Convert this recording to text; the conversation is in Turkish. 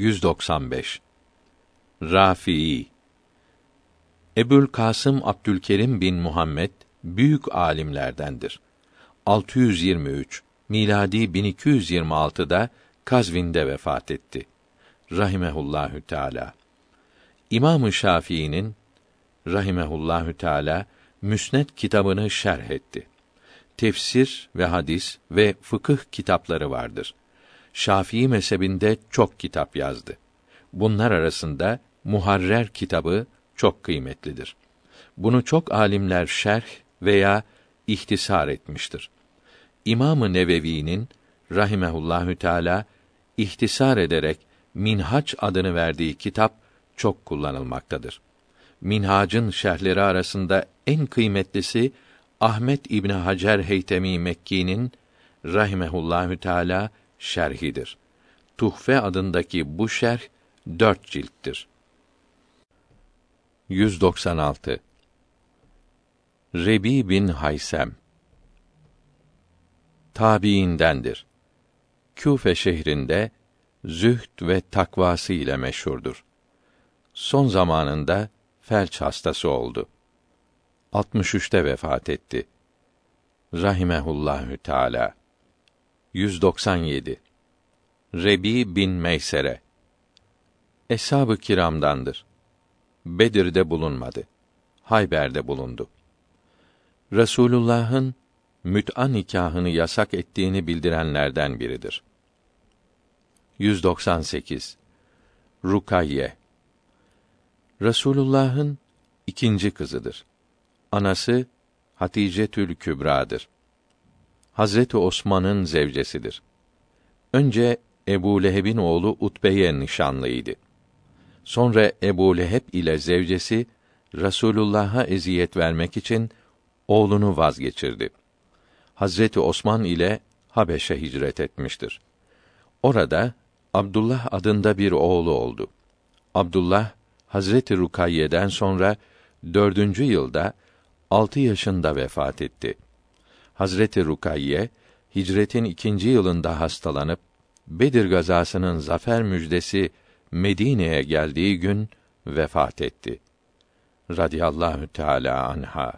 195 Rafi'i Ebul Kasım Abdülkerim bin Muhammed büyük alimlerdendir. 623 miladi 1226'da Kazvin'de vefat etti. Rahimehullahü Teala. İmam-ı Şafii'nin rahimehullahü teala Müsned kitabını şerh etti. Tefsir ve hadis ve fıkıh kitapları vardır. Şafii mezhebinde çok kitap yazdı. Bunlar arasında Muharrer kitabı çok kıymetlidir. Bunu çok alimler şerh veya ihtisar etmiştir. İmamı Nevevi'nin rahimehullahü teala ihtisar ederek Minhaç adını verdiği kitap çok kullanılmaktadır. Minhac'ın şerhleri arasında en kıymetlisi Ahmet İbni Hacer Heytemi Mekki'nin rahimehullahü teala şerhidir. Tuhfe adındaki bu şerh dört cilttir. 196 Rebi bin Haysem tabiindendir. Küfe şehrinde zühd ve takvası ile meşhurdur. Son zamanında felç hastası oldu. 63'te vefat etti. Rahimehullahü Teala. 197. Rebi bin Meysere. Eshab-ı kiramdandır. Bedir'de bulunmadı. Hayber'de bulundu. Resulullah'ın müt'a nikahını yasak ettiğini bildirenlerden biridir. 198. Rukayye Resulullah'ın ikinci kızıdır. Anası Hatice Tül Kübra'dır. Hazreti Osman'ın zevcesidir. Önce Ebu Leheb'in oğlu Utbe'ye nişanlıydı. Sonra Ebu Leheb ile zevcesi Rasulullah'a eziyet vermek için oğlunu vazgeçirdi. Hazreti Osman ile Habeş'e hicret etmiştir. Orada Abdullah adında bir oğlu oldu. Abdullah Hazreti Rukayye'den sonra dördüncü yılda altı yaşında vefat etti. Hazreti Rukayye hicretin ikinci yılında hastalanıp Bedir gazasının zafer müjdesi Medine'ye geldiği gün vefat etti. Radiyallahu Teala anha.